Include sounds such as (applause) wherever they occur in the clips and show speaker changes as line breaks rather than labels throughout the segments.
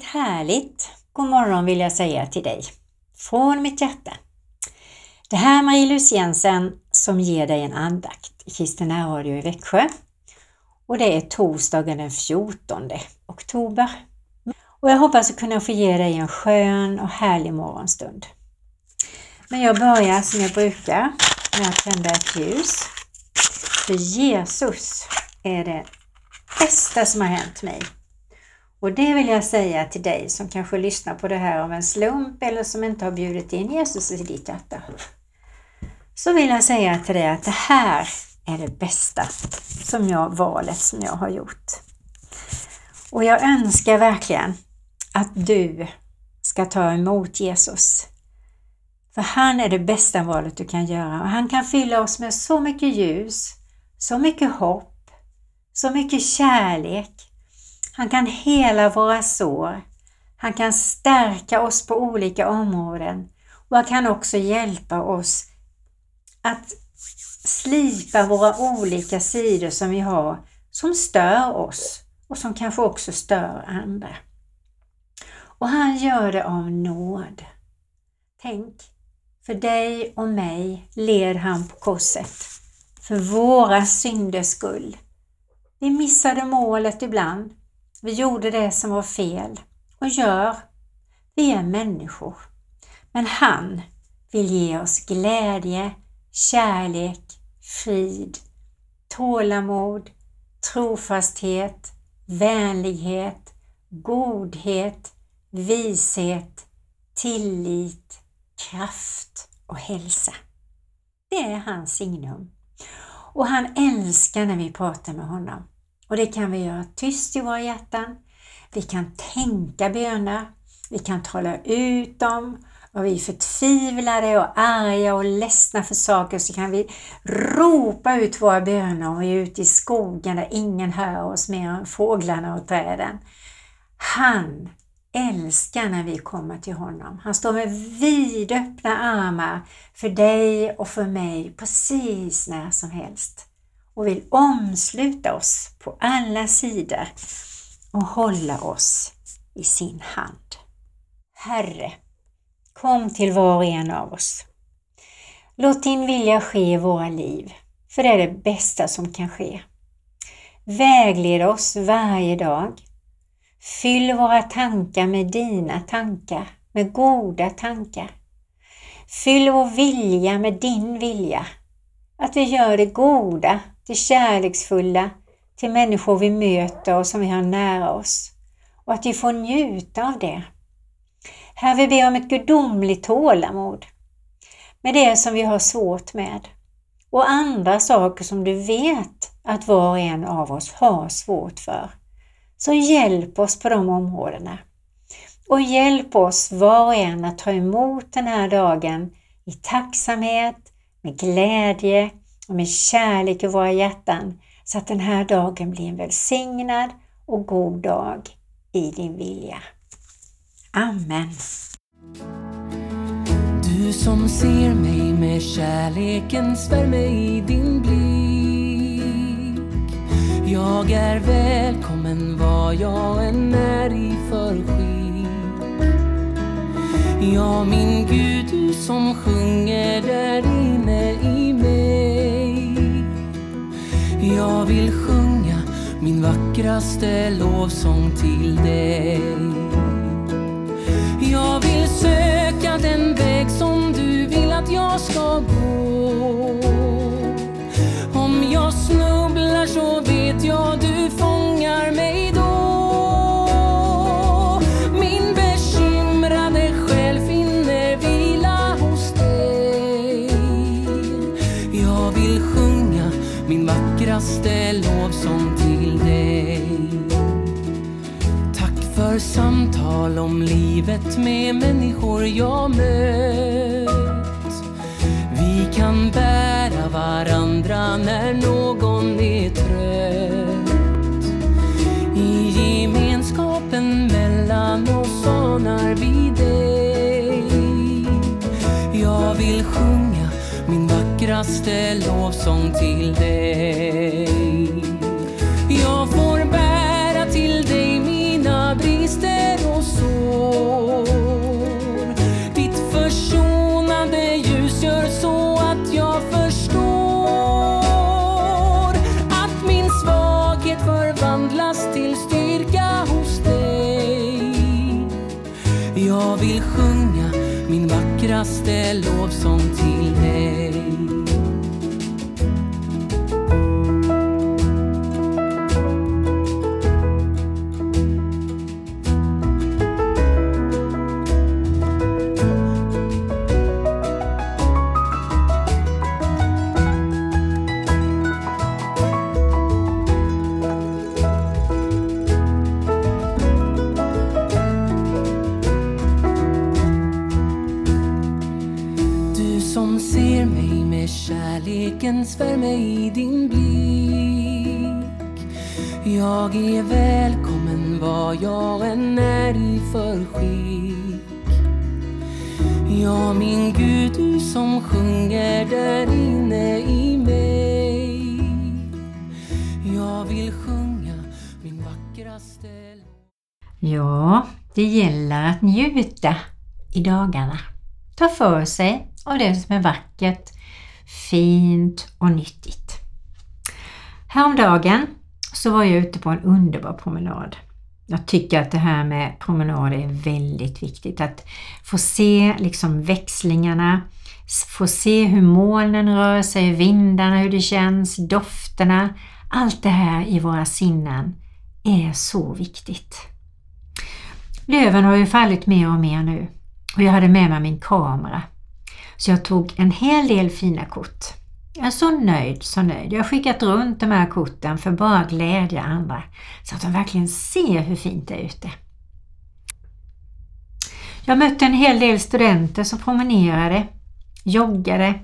Ett härligt god morgon vill jag säga till dig från mitt hjärta. Det här är Marie-Louise Jensen som ger dig en andakt i Kristina Radio i Växjö och det är torsdagen den 14 oktober. Och jag hoppas att kunna få ge dig en skön och härlig morgonstund. Men jag börjar som jag brukar med att tända ett ljus. För Jesus är det bästa som har hänt mig och det vill jag säga till dig som kanske lyssnar på det här av en slump eller som inte har bjudit in Jesus i ditt hjärta. Så vill jag säga till dig att det här är det bästa som jag, valet som jag har gjort. Och jag önskar verkligen att du ska ta emot Jesus. För han är det bästa valet du kan göra och han kan fylla oss med så mycket ljus, så mycket hopp, så mycket kärlek, han kan hela våra sår. Han kan stärka oss på olika områden och han kan också hjälpa oss att slipa våra olika sidor som vi har som stör oss och som kanske också stör andra. Och han gör det av nåd. Tänk, för dig och mig led han på korset. För våra synders skull. Vi missade målet ibland. Vi gjorde det som var fel och gör. Vi är människor. Men han vill ge oss glädje, kärlek, frid, tålamod, trofasthet, vänlighet, godhet, vishet, tillit, kraft och hälsa. Det är hans signum. Och han älskar när vi pratar med honom. Och det kan vi göra tyst i våra hjärtan. Vi kan tänka böner. Vi kan tala ut dem. Och vi är förtvivlade och arga och ledsna för saker så kan vi ropa ut våra böner och vi är ute i skogen där ingen hör oss mer än fåglarna och träden. Han älskar när vi kommer till honom. Han står med vidöppna armar för dig och för mig precis när som helst och vill omsluta oss på alla sidor och hålla oss i sin hand. Herre, kom till var och en av oss. Låt din vilja ske i våra liv, för det är det bästa som kan ske. Vägled oss varje dag. Fyll våra tankar med dina tankar, med goda tankar. Fyll vår vilja med din vilja. Att vi gör det goda det kärleksfulla till människor vi möter och som vi har nära oss och att vi får njuta av det. Här vi ber om ett gudomligt tålamod med det som vi har svårt med och andra saker som du vet att var och en av oss har svårt för. Så hjälp oss på de områdena. Och hjälp oss var och en att ta emot den här dagen i tacksamhet, med glädje och med kärlek i våra hjärtan så att den här dagen blir en välsignad och god dag i din vilja. Amen.
Du som ser mig med kärlekens värme i din blick. Jag är välkommen var jag än är i för skick. Ja, min Gud, du som sjunger där inne i. Jag vill sjunga min vackraste lovsång till dig. Jag vill söka den väg som du vill att jag ska gå. Om jag snubblar så vet jag du fångar mig då. Vackraste lovsång till dig. Tack för samtal om livet med människor jag mött. Vi kan bära varandra när någon är trött. I gemenskapen mellan oss anar vi dig. vackraste lovsång till dig. Jag får bära till dig mina brister och sår. Ditt försonande ljus gör så att jag förstår att min svaghet förvandlas till styrka hos dig. Jag vill sjunga min vackraste lovsång till dig. Fäster mig i din blick. Jag är välkommen var jag än är i för skick. Ja, min Gud, du som sjunger där inne i mig. Jag vill sjunga min vackraste.
Ja, det gäller att njuta i dagarna. Ta för sig av det som är vackert, fint och nyttigt. Häromdagen så var jag ute på en underbar promenad. Jag tycker att det här med promenader är väldigt viktigt. Att få se liksom växlingarna, få se hur molnen rör sig, vindarna, hur det känns, dofterna. Allt det här i våra sinnen är så viktigt. Löven har ju fallit mer och mer nu och jag hade med mig min kamera. Så jag tog en hel del fina kort. Jag är så nöjd, så nöjd. Jag har skickat runt de här korten för bara glädja andra så att de verkligen ser hur fint det är ute. Jag mötte en hel del studenter som promenerade, joggade,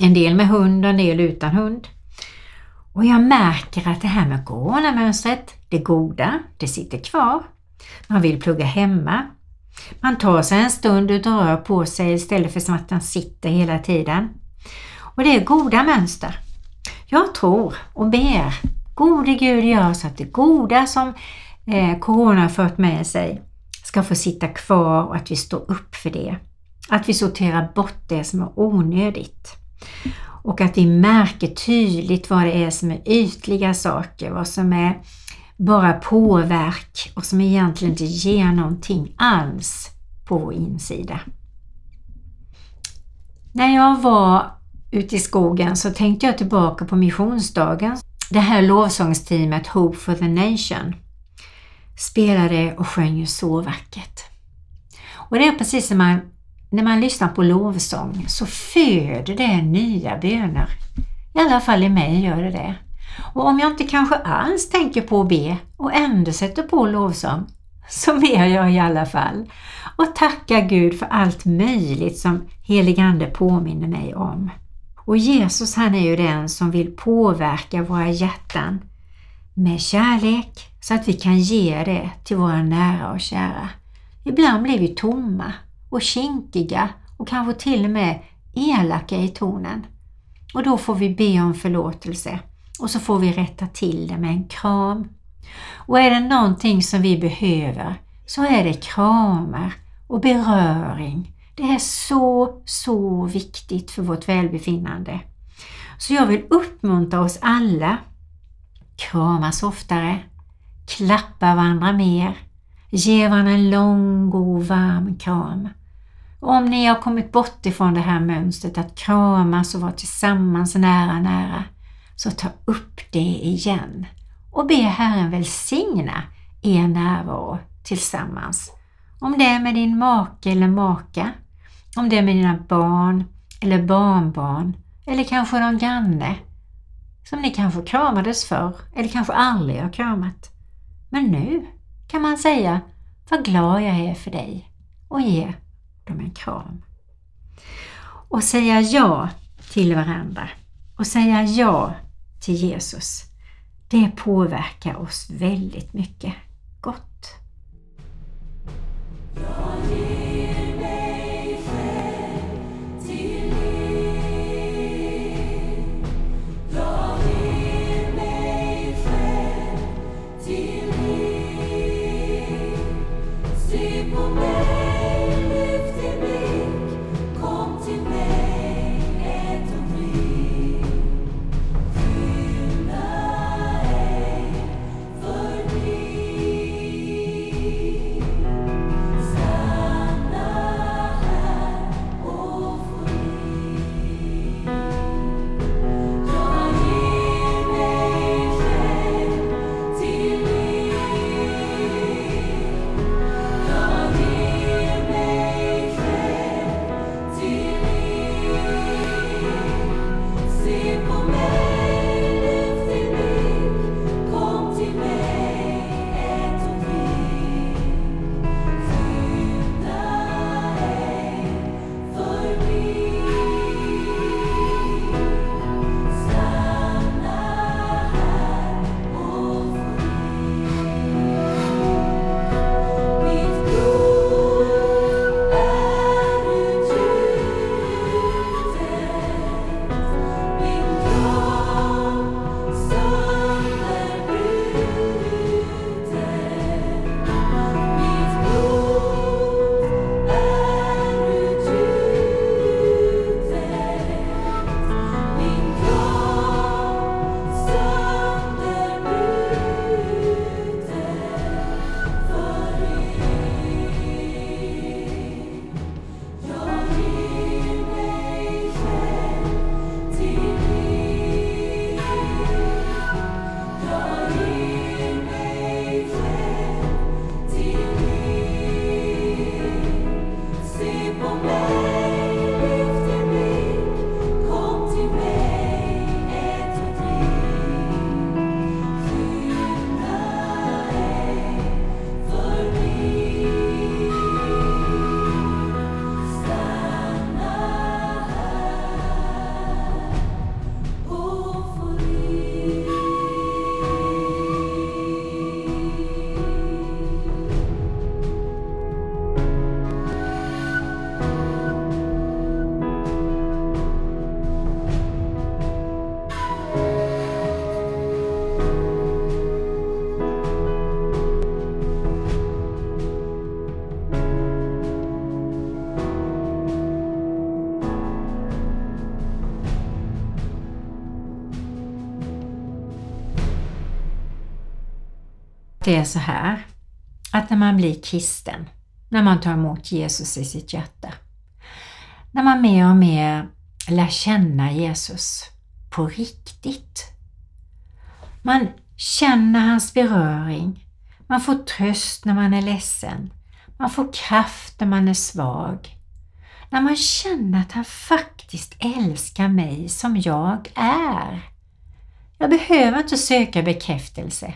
en del med hund och en del utan hund. Och jag märker att det här med coronamönstret, det goda, det sitter kvar. Man vill plugga hemma. Man tar sig en stund ut och rör på sig istället för som att man sitter hela tiden. Och det är goda mönster. Jag tror och ber gode Gud gör så att det goda som eh, Corona fört med sig ska få sitta kvar och att vi står upp för det. Att vi sorterar bort det som är onödigt. Och att vi märker tydligt vad det är som är ytliga saker, vad som är bara påverk och som egentligen inte ger någonting alls på vår insida. När jag var ute i skogen så tänkte jag tillbaka på missionsdagen. Det här lovsångsteamet Hope for the Nation spelade och sjöng ju så vackert. Och det är precis som man, när man lyssnar på lovsång så föder det nya böner. I alla fall i mig gör det det. Och om jag inte kanske alls tänker på att be och ändå sätter på lovsång så ber jag i alla fall och tackar Gud för allt möjligt som heligande påminner mig om. Och Jesus han är ju den som vill påverka våra hjärtan med kärlek så att vi kan ge det till våra nära och kära. Ibland blir vi tomma och kinkiga och kanske till och med elaka i tonen. Och då får vi be om förlåtelse och så får vi rätta till det med en kram. Och är det någonting som vi behöver så är det kramar och beröring. Det är så, så viktigt för vårt välbefinnande. Så jag vill uppmuntra oss alla. Kramas oftare, klappa varandra mer, ge varandra en lång, god, varm kram. Och om ni har kommit bort ifrån det här mönstret att kramas och vara tillsammans nära, nära, så ta upp det igen och be Herren välsigna er närvaro tillsammans. Om det är med din make eller maka, om det är med dina barn eller barnbarn eller kanske någon granne som ni kanske kramades för eller kanske aldrig har kramat. Men nu kan man säga vad glad jag är för dig och ge dem en kram. Och säga ja till varandra och säga ja till Jesus. Det påverkar oss väldigt mycket gott.
För
Det är så här att när man blir kristen, när man tar emot Jesus i sitt hjärta, när man mer och mer lär känna Jesus på riktigt. Man känner hans beröring, man får tröst när man är ledsen, man får kraft när man är svag. När man känner att han faktiskt älskar mig som jag är. Jag behöver inte söka bekräftelse.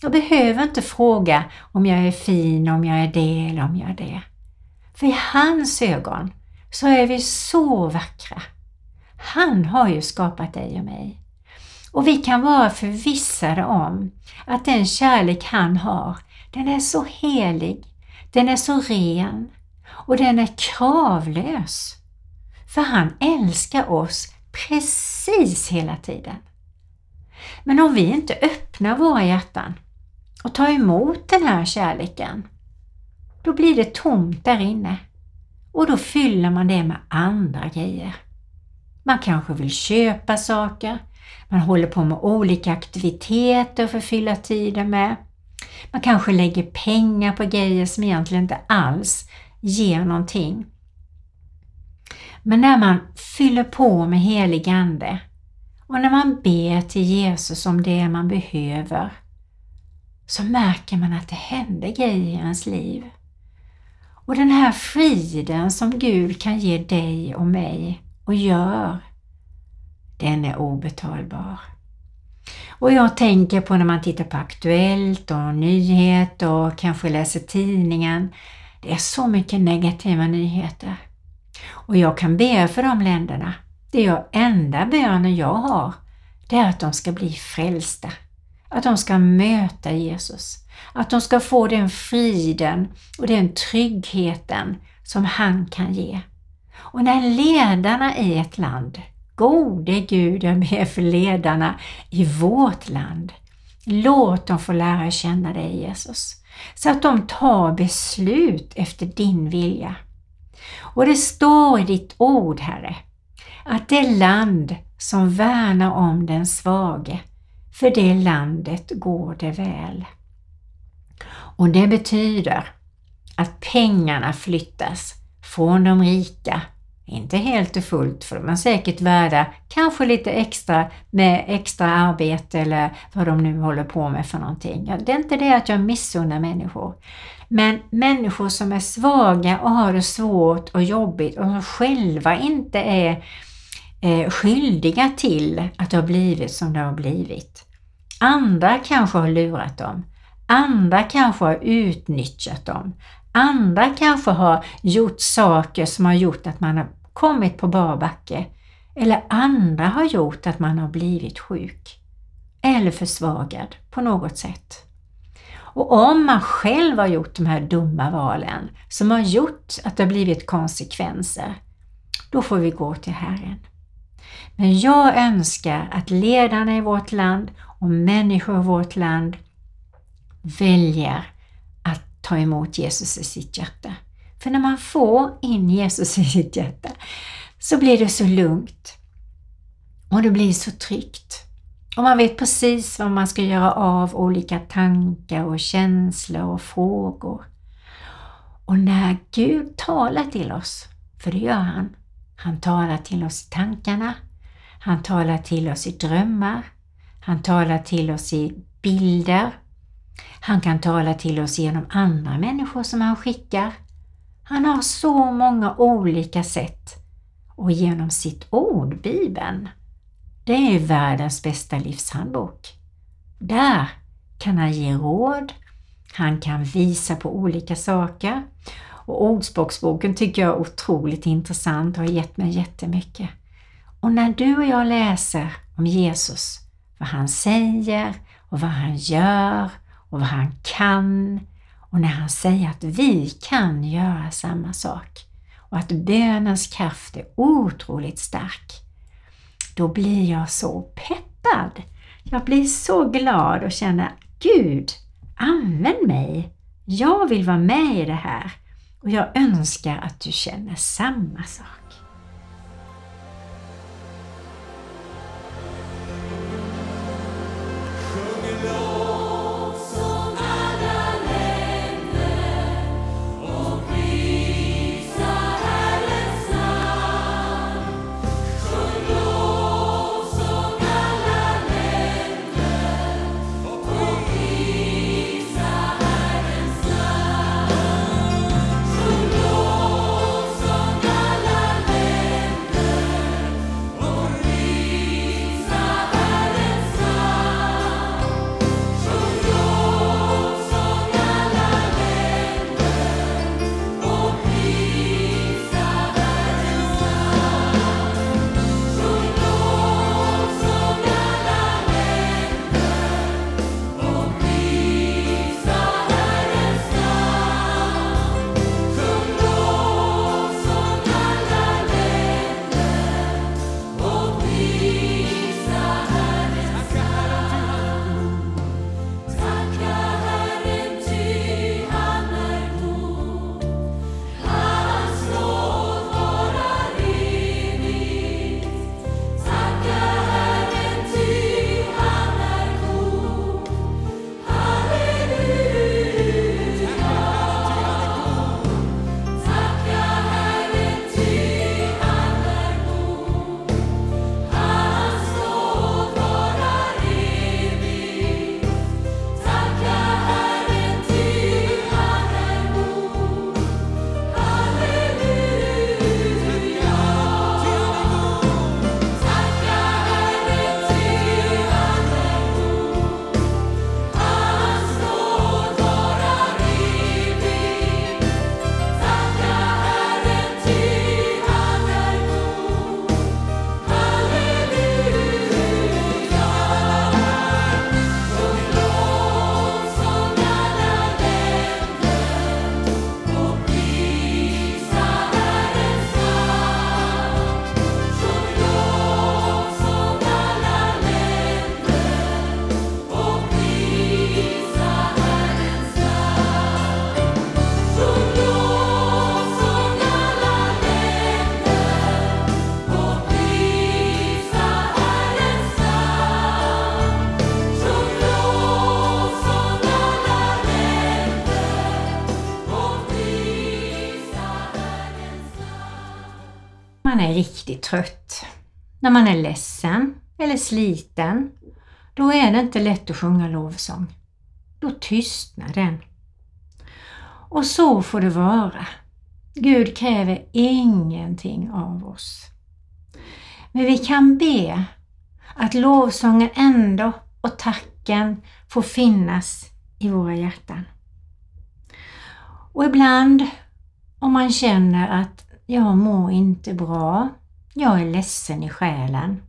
Jag behöver inte fråga om jag är fin, om jag är det eller om jag är det. För i hans ögon så är vi så vackra. Han har ju skapat dig och mig. Och vi kan vara förvissade om att den kärlek han har, den är så helig, den är så ren och den är kravlös. För han älskar oss precis hela tiden. Men om vi inte öppnar våra hjärtan och tar emot den här kärleken, då blir det tomt där inne och då fyller man det med andra grejer. Man kanske vill köpa saker, man håller på med olika aktiviteter för att fylla tiden med. Man kanske lägger pengar på grejer som egentligen inte alls ger någonting. Men när man fyller på med helig Ande och när man ber till Jesus om det man behöver så märker man att det händer grejer i ens liv. Och den här friden som Gud kan ge dig och mig och gör, den är obetalbar. Och jag tänker på när man tittar på Aktuellt och nyheter och kanske läser tidningen. Det är så mycket negativa nyheter. Och jag kan be för de länderna. Det är enda bönen jag har, det är att de ska bli frälsta. Att de ska möta Jesus. Att de ska få den friden och den tryggheten som han kan ge. Och när ledarna i ett land, gode Gud, jag ber för ledarna i vårt land, låt dem få lära känna dig Jesus. Så att de tar beslut efter din vilja. Och det står i ditt ord, Herre, att det land som värnar om den svage, för det landet går det väl. Och det betyder att pengarna flyttas från de rika, inte helt och fullt för de är säkert värda kanske lite extra med extra arbete eller vad de nu håller på med för någonting. Det är inte det att jag missunnar människor. Men människor som är svaga och har det svårt och jobbigt och som själva inte är eh, skyldiga till att det har blivit som det har blivit. Andra kanske har lurat dem. Andra kanske har utnyttjat dem. Andra kanske har gjort saker som har gjort att man har kommit på bar backe. Eller andra har gjort att man har blivit sjuk. Eller försvagad på något sätt. Och om man själv har gjort de här dumma valen som har gjort att det har blivit konsekvenser, då får vi gå till Herren. Men jag önskar att ledarna i vårt land och människor i vårt land väljer att ta emot Jesus i sitt hjärta. För när man får in Jesus i sitt hjärta så blir det så lugnt och det blir så tryggt. Och man vet precis vad man ska göra av olika tankar och känslor och frågor. Och när Gud talar till oss, för det gör han, han talar till oss i tankarna, han talar till oss i drömmar, han talar till oss i bilder, han kan tala till oss genom andra människor som han skickar. Han har så många olika sätt och genom sitt ord, Bibeln, det är världens bästa livshandbok. Där kan han ge råd, han kan visa på olika saker och Ordspråksboken tycker jag är otroligt intressant och har gett mig jättemycket. Och när du och jag läser om Jesus, vad han säger och vad han gör och vad han kan och när han säger att vi kan göra samma sak och att bönens kraft är otroligt stark, då blir jag så peppad. Jag blir så glad och känner Gud, använd mig. Jag vill vara med i det här och jag önskar att du känner samma sak. Man är riktigt trött, när man är ledsen eller sliten, då är det inte lätt att sjunga lovsång. Då tystnar den. Och så får det vara. Gud kräver ingenting av oss. Men vi kan be att lovsången ändå och tacken får finnas i våra hjärtan. Och ibland om man känner att jag mår inte bra, jag är ledsen i själen,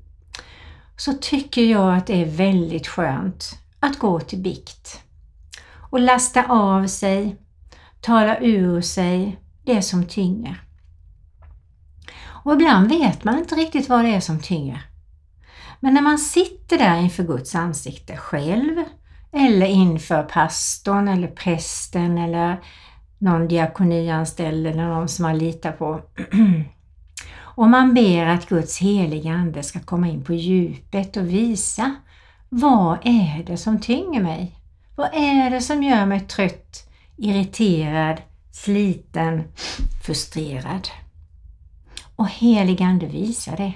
så tycker jag att det är väldigt skönt att gå till bikt och lasta av sig, tala ur sig det som tynger. Och ibland vet man inte riktigt vad det är som tynger. Men när man sitter där inför Guds ansikte själv eller inför pastorn eller prästen eller någon diakonianställd eller någon som man litar på. (clears throat) Och man ber att Guds heliga Ande ska komma in på djupet och visa vad är det som tynger mig? Vad är det som gör mig trött, irriterad, sliten, frustrerad? Och heliga Ande visar det.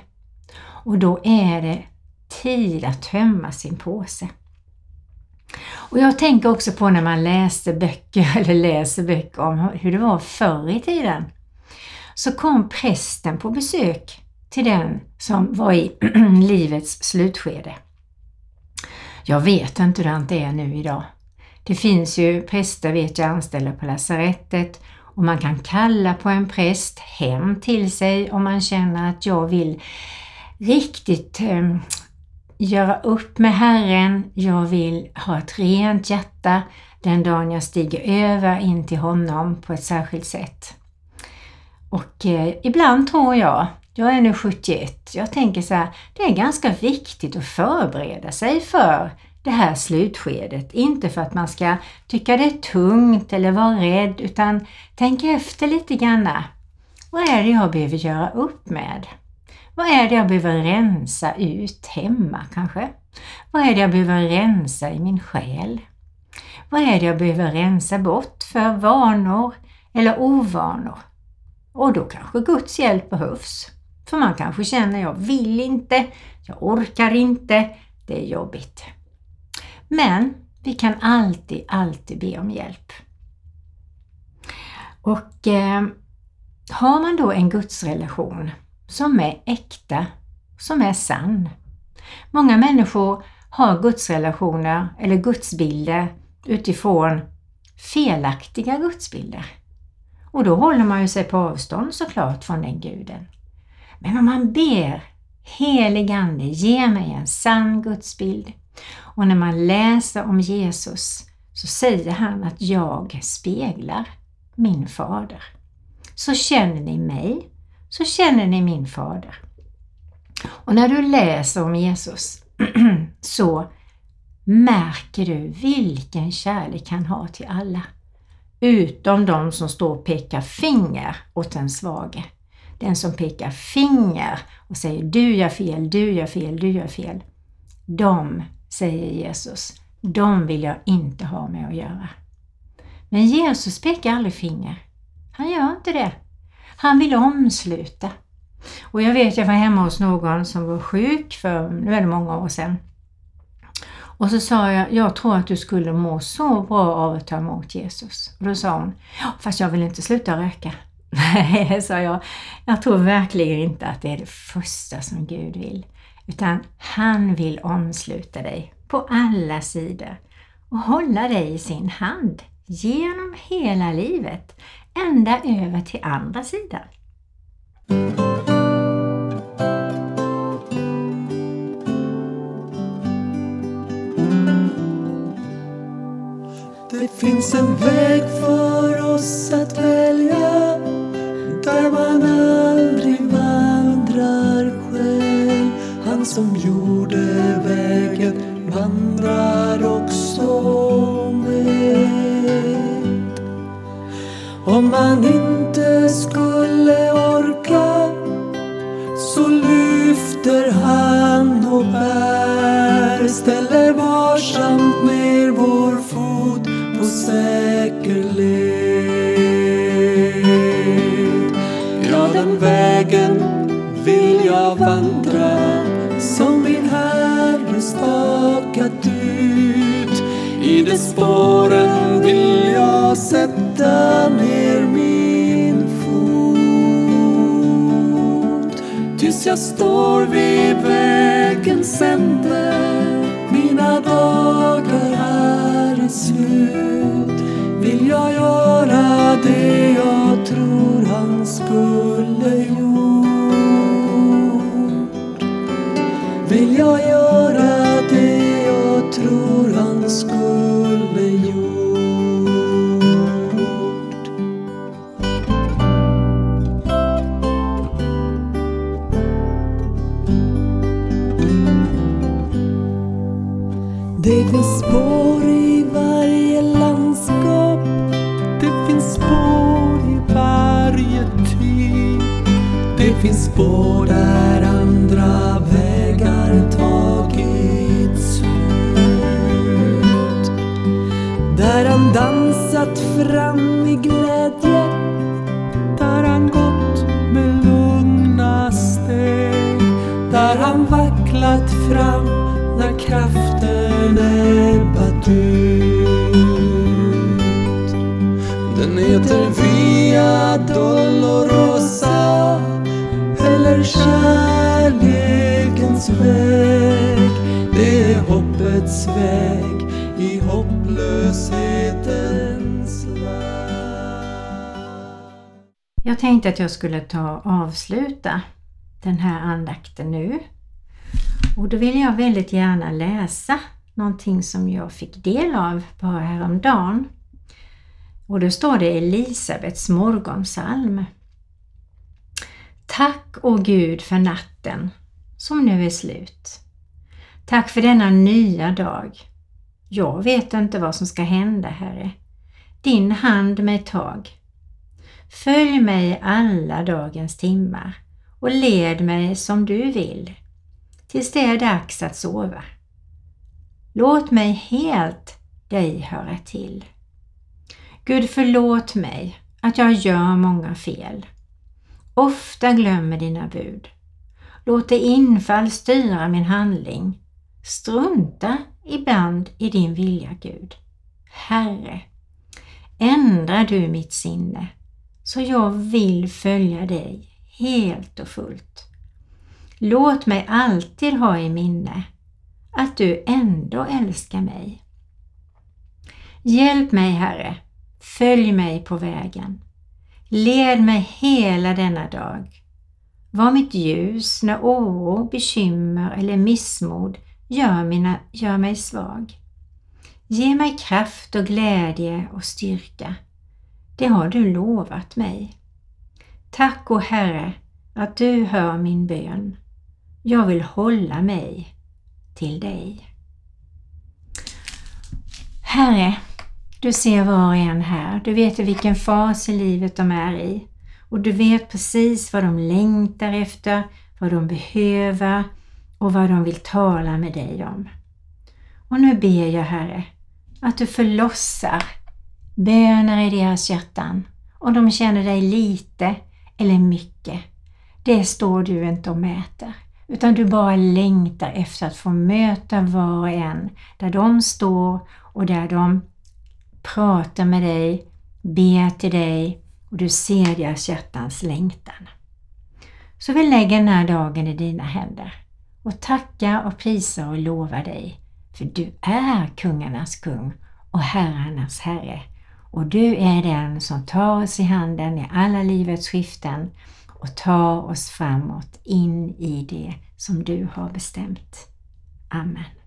Och då är det tid att tömma sin påse. Och jag tänker också på när man läste böcker (laughs) eller läser böcker om hur det var förr i tiden. Så kom prästen på besök till den som var i (clears throat) livets slutskede. Jag vet inte hur det är nu idag. Det finns ju präster vet jag anställda på lasarettet och man kan kalla på en präst hem till sig om man känner att jag vill riktigt ehm, göra upp med Herren. Jag vill ha ett rent hjärta den dagen jag stiger över in till honom på ett särskilt sätt. Och eh, ibland tror jag, jag är nu 71, jag tänker så här, det är ganska viktigt att förbereda sig för det här slutskedet. Inte för att man ska tycka det är tungt eller vara rädd utan tänka efter lite grann. Vad är det jag behöver göra upp med? Vad är det jag behöver rensa ut hemma kanske? Vad är det jag behöver rensa i min själ? Vad är det jag behöver rensa bort för vanor eller ovanor? Och då kanske Guds hjälp behövs. För man kanske känner jag vill inte, jag orkar inte, det är jobbigt. Men vi kan alltid, alltid be om hjälp. Och eh, har man då en gudsrelation som är äkta, som är sann. Många människor har gudsrelationer eller gudsbilder utifrån felaktiga gudsbilder. Och då håller man ju sig på avstånd såklart från den guden. Men om man ber Helig Ande, ge mig en sann gudsbild. Och när man läser om Jesus så säger han att jag speglar min fader. Så känner ni mig så känner ni min fader. Och när du läser om Jesus (clears throat) så märker du vilken kärlek han har till alla. Utom de som står och pekar finger åt den svage. Den som pekar finger och säger du gör fel, du gör fel, du gör fel. De, säger Jesus, de vill jag inte ha med att göra. Men Jesus pekar aldrig finger. Han gör inte det. Han vill omsluta. Och jag vet, jag var hemma hos någon som var sjuk för, nu är det många år sedan. Och så sa jag, jag tror att du skulle må så bra av att ta emot Jesus. Och då sa hon, ja, fast jag vill inte sluta röka. (laughs) Nej, sa jag, jag tror verkligen inte att det är det första som Gud vill. Utan han vill omsluta dig på alla sidor och hålla dig i sin hand genom hela livet ända över till andra sidan.
Det finns en väg för oss att välja där man aldrig vandrar själv. Han som gjorde vägen vandrar också man inte skulle orka så lyfter han och bär ställer varsamt ner vår fot på säker led. Ja, den vägen vill jag vandra som min Herre stakat ut. I de spåren vill jag sätta mig jag står vid vägens ände, mina dagar här är slut. Vill jag göra det jag kärlekens väg Det är hoppets väg i hopplöshetens land.
Jag tänkte att jag skulle ta och avsluta den här andakten nu. Och då vill jag väldigt gärna läsa någonting som jag fick del av bara häromdagen. Och då står det Elisabets morgonsalm. Tack, o Gud, för natten som nu är slut. Tack för denna nya dag. Jag vet inte vad som ska hända, Herre. Din hand mig tag. Följ mig alla dagens timmar och led mig som du vill tills det är dags att sova. Låt mig helt dig höra till. Gud förlåt mig att jag gör många fel. Ofta glömmer dina bud. Låt det infall styra min handling. Strunta ibland i din vilja, Gud. Herre, ändra du mitt sinne så jag vill följa dig helt och fullt. Låt mig alltid ha i minne att du ändå älskar mig. Hjälp mig, Herre, följ mig på vägen. Led mig hela denna dag. Var mitt ljus när oro, bekymmer eller missmod gör, mina, gör mig svag. Ge mig kraft och glädje och styrka. Det har du lovat mig. Tack, o Herre, att du hör min bön. Jag vill hålla mig till dig. Herre, du ser var och en här. Du vet vilken fas i livet de är i. Och du vet precis vad de längtar efter, vad de behöver och vad de vill tala med dig om. Och nu ber jag Herre att du förlossar böner i deras hjärtan. Om de känner dig lite eller mycket. Det står du inte och mäter. Utan du bara längtar efter att få möta var och en där de står och där de pratar med dig, ber till dig och du ser deras hjärtans längtan. Så vi lägger den här dagen i dina händer och tackar och prisar och lovar dig. För du är kungarnas kung och herrarnas herre. Och du är den som tar oss i handen i alla livets skiften och tar oss framåt in i det som du har bestämt. Amen.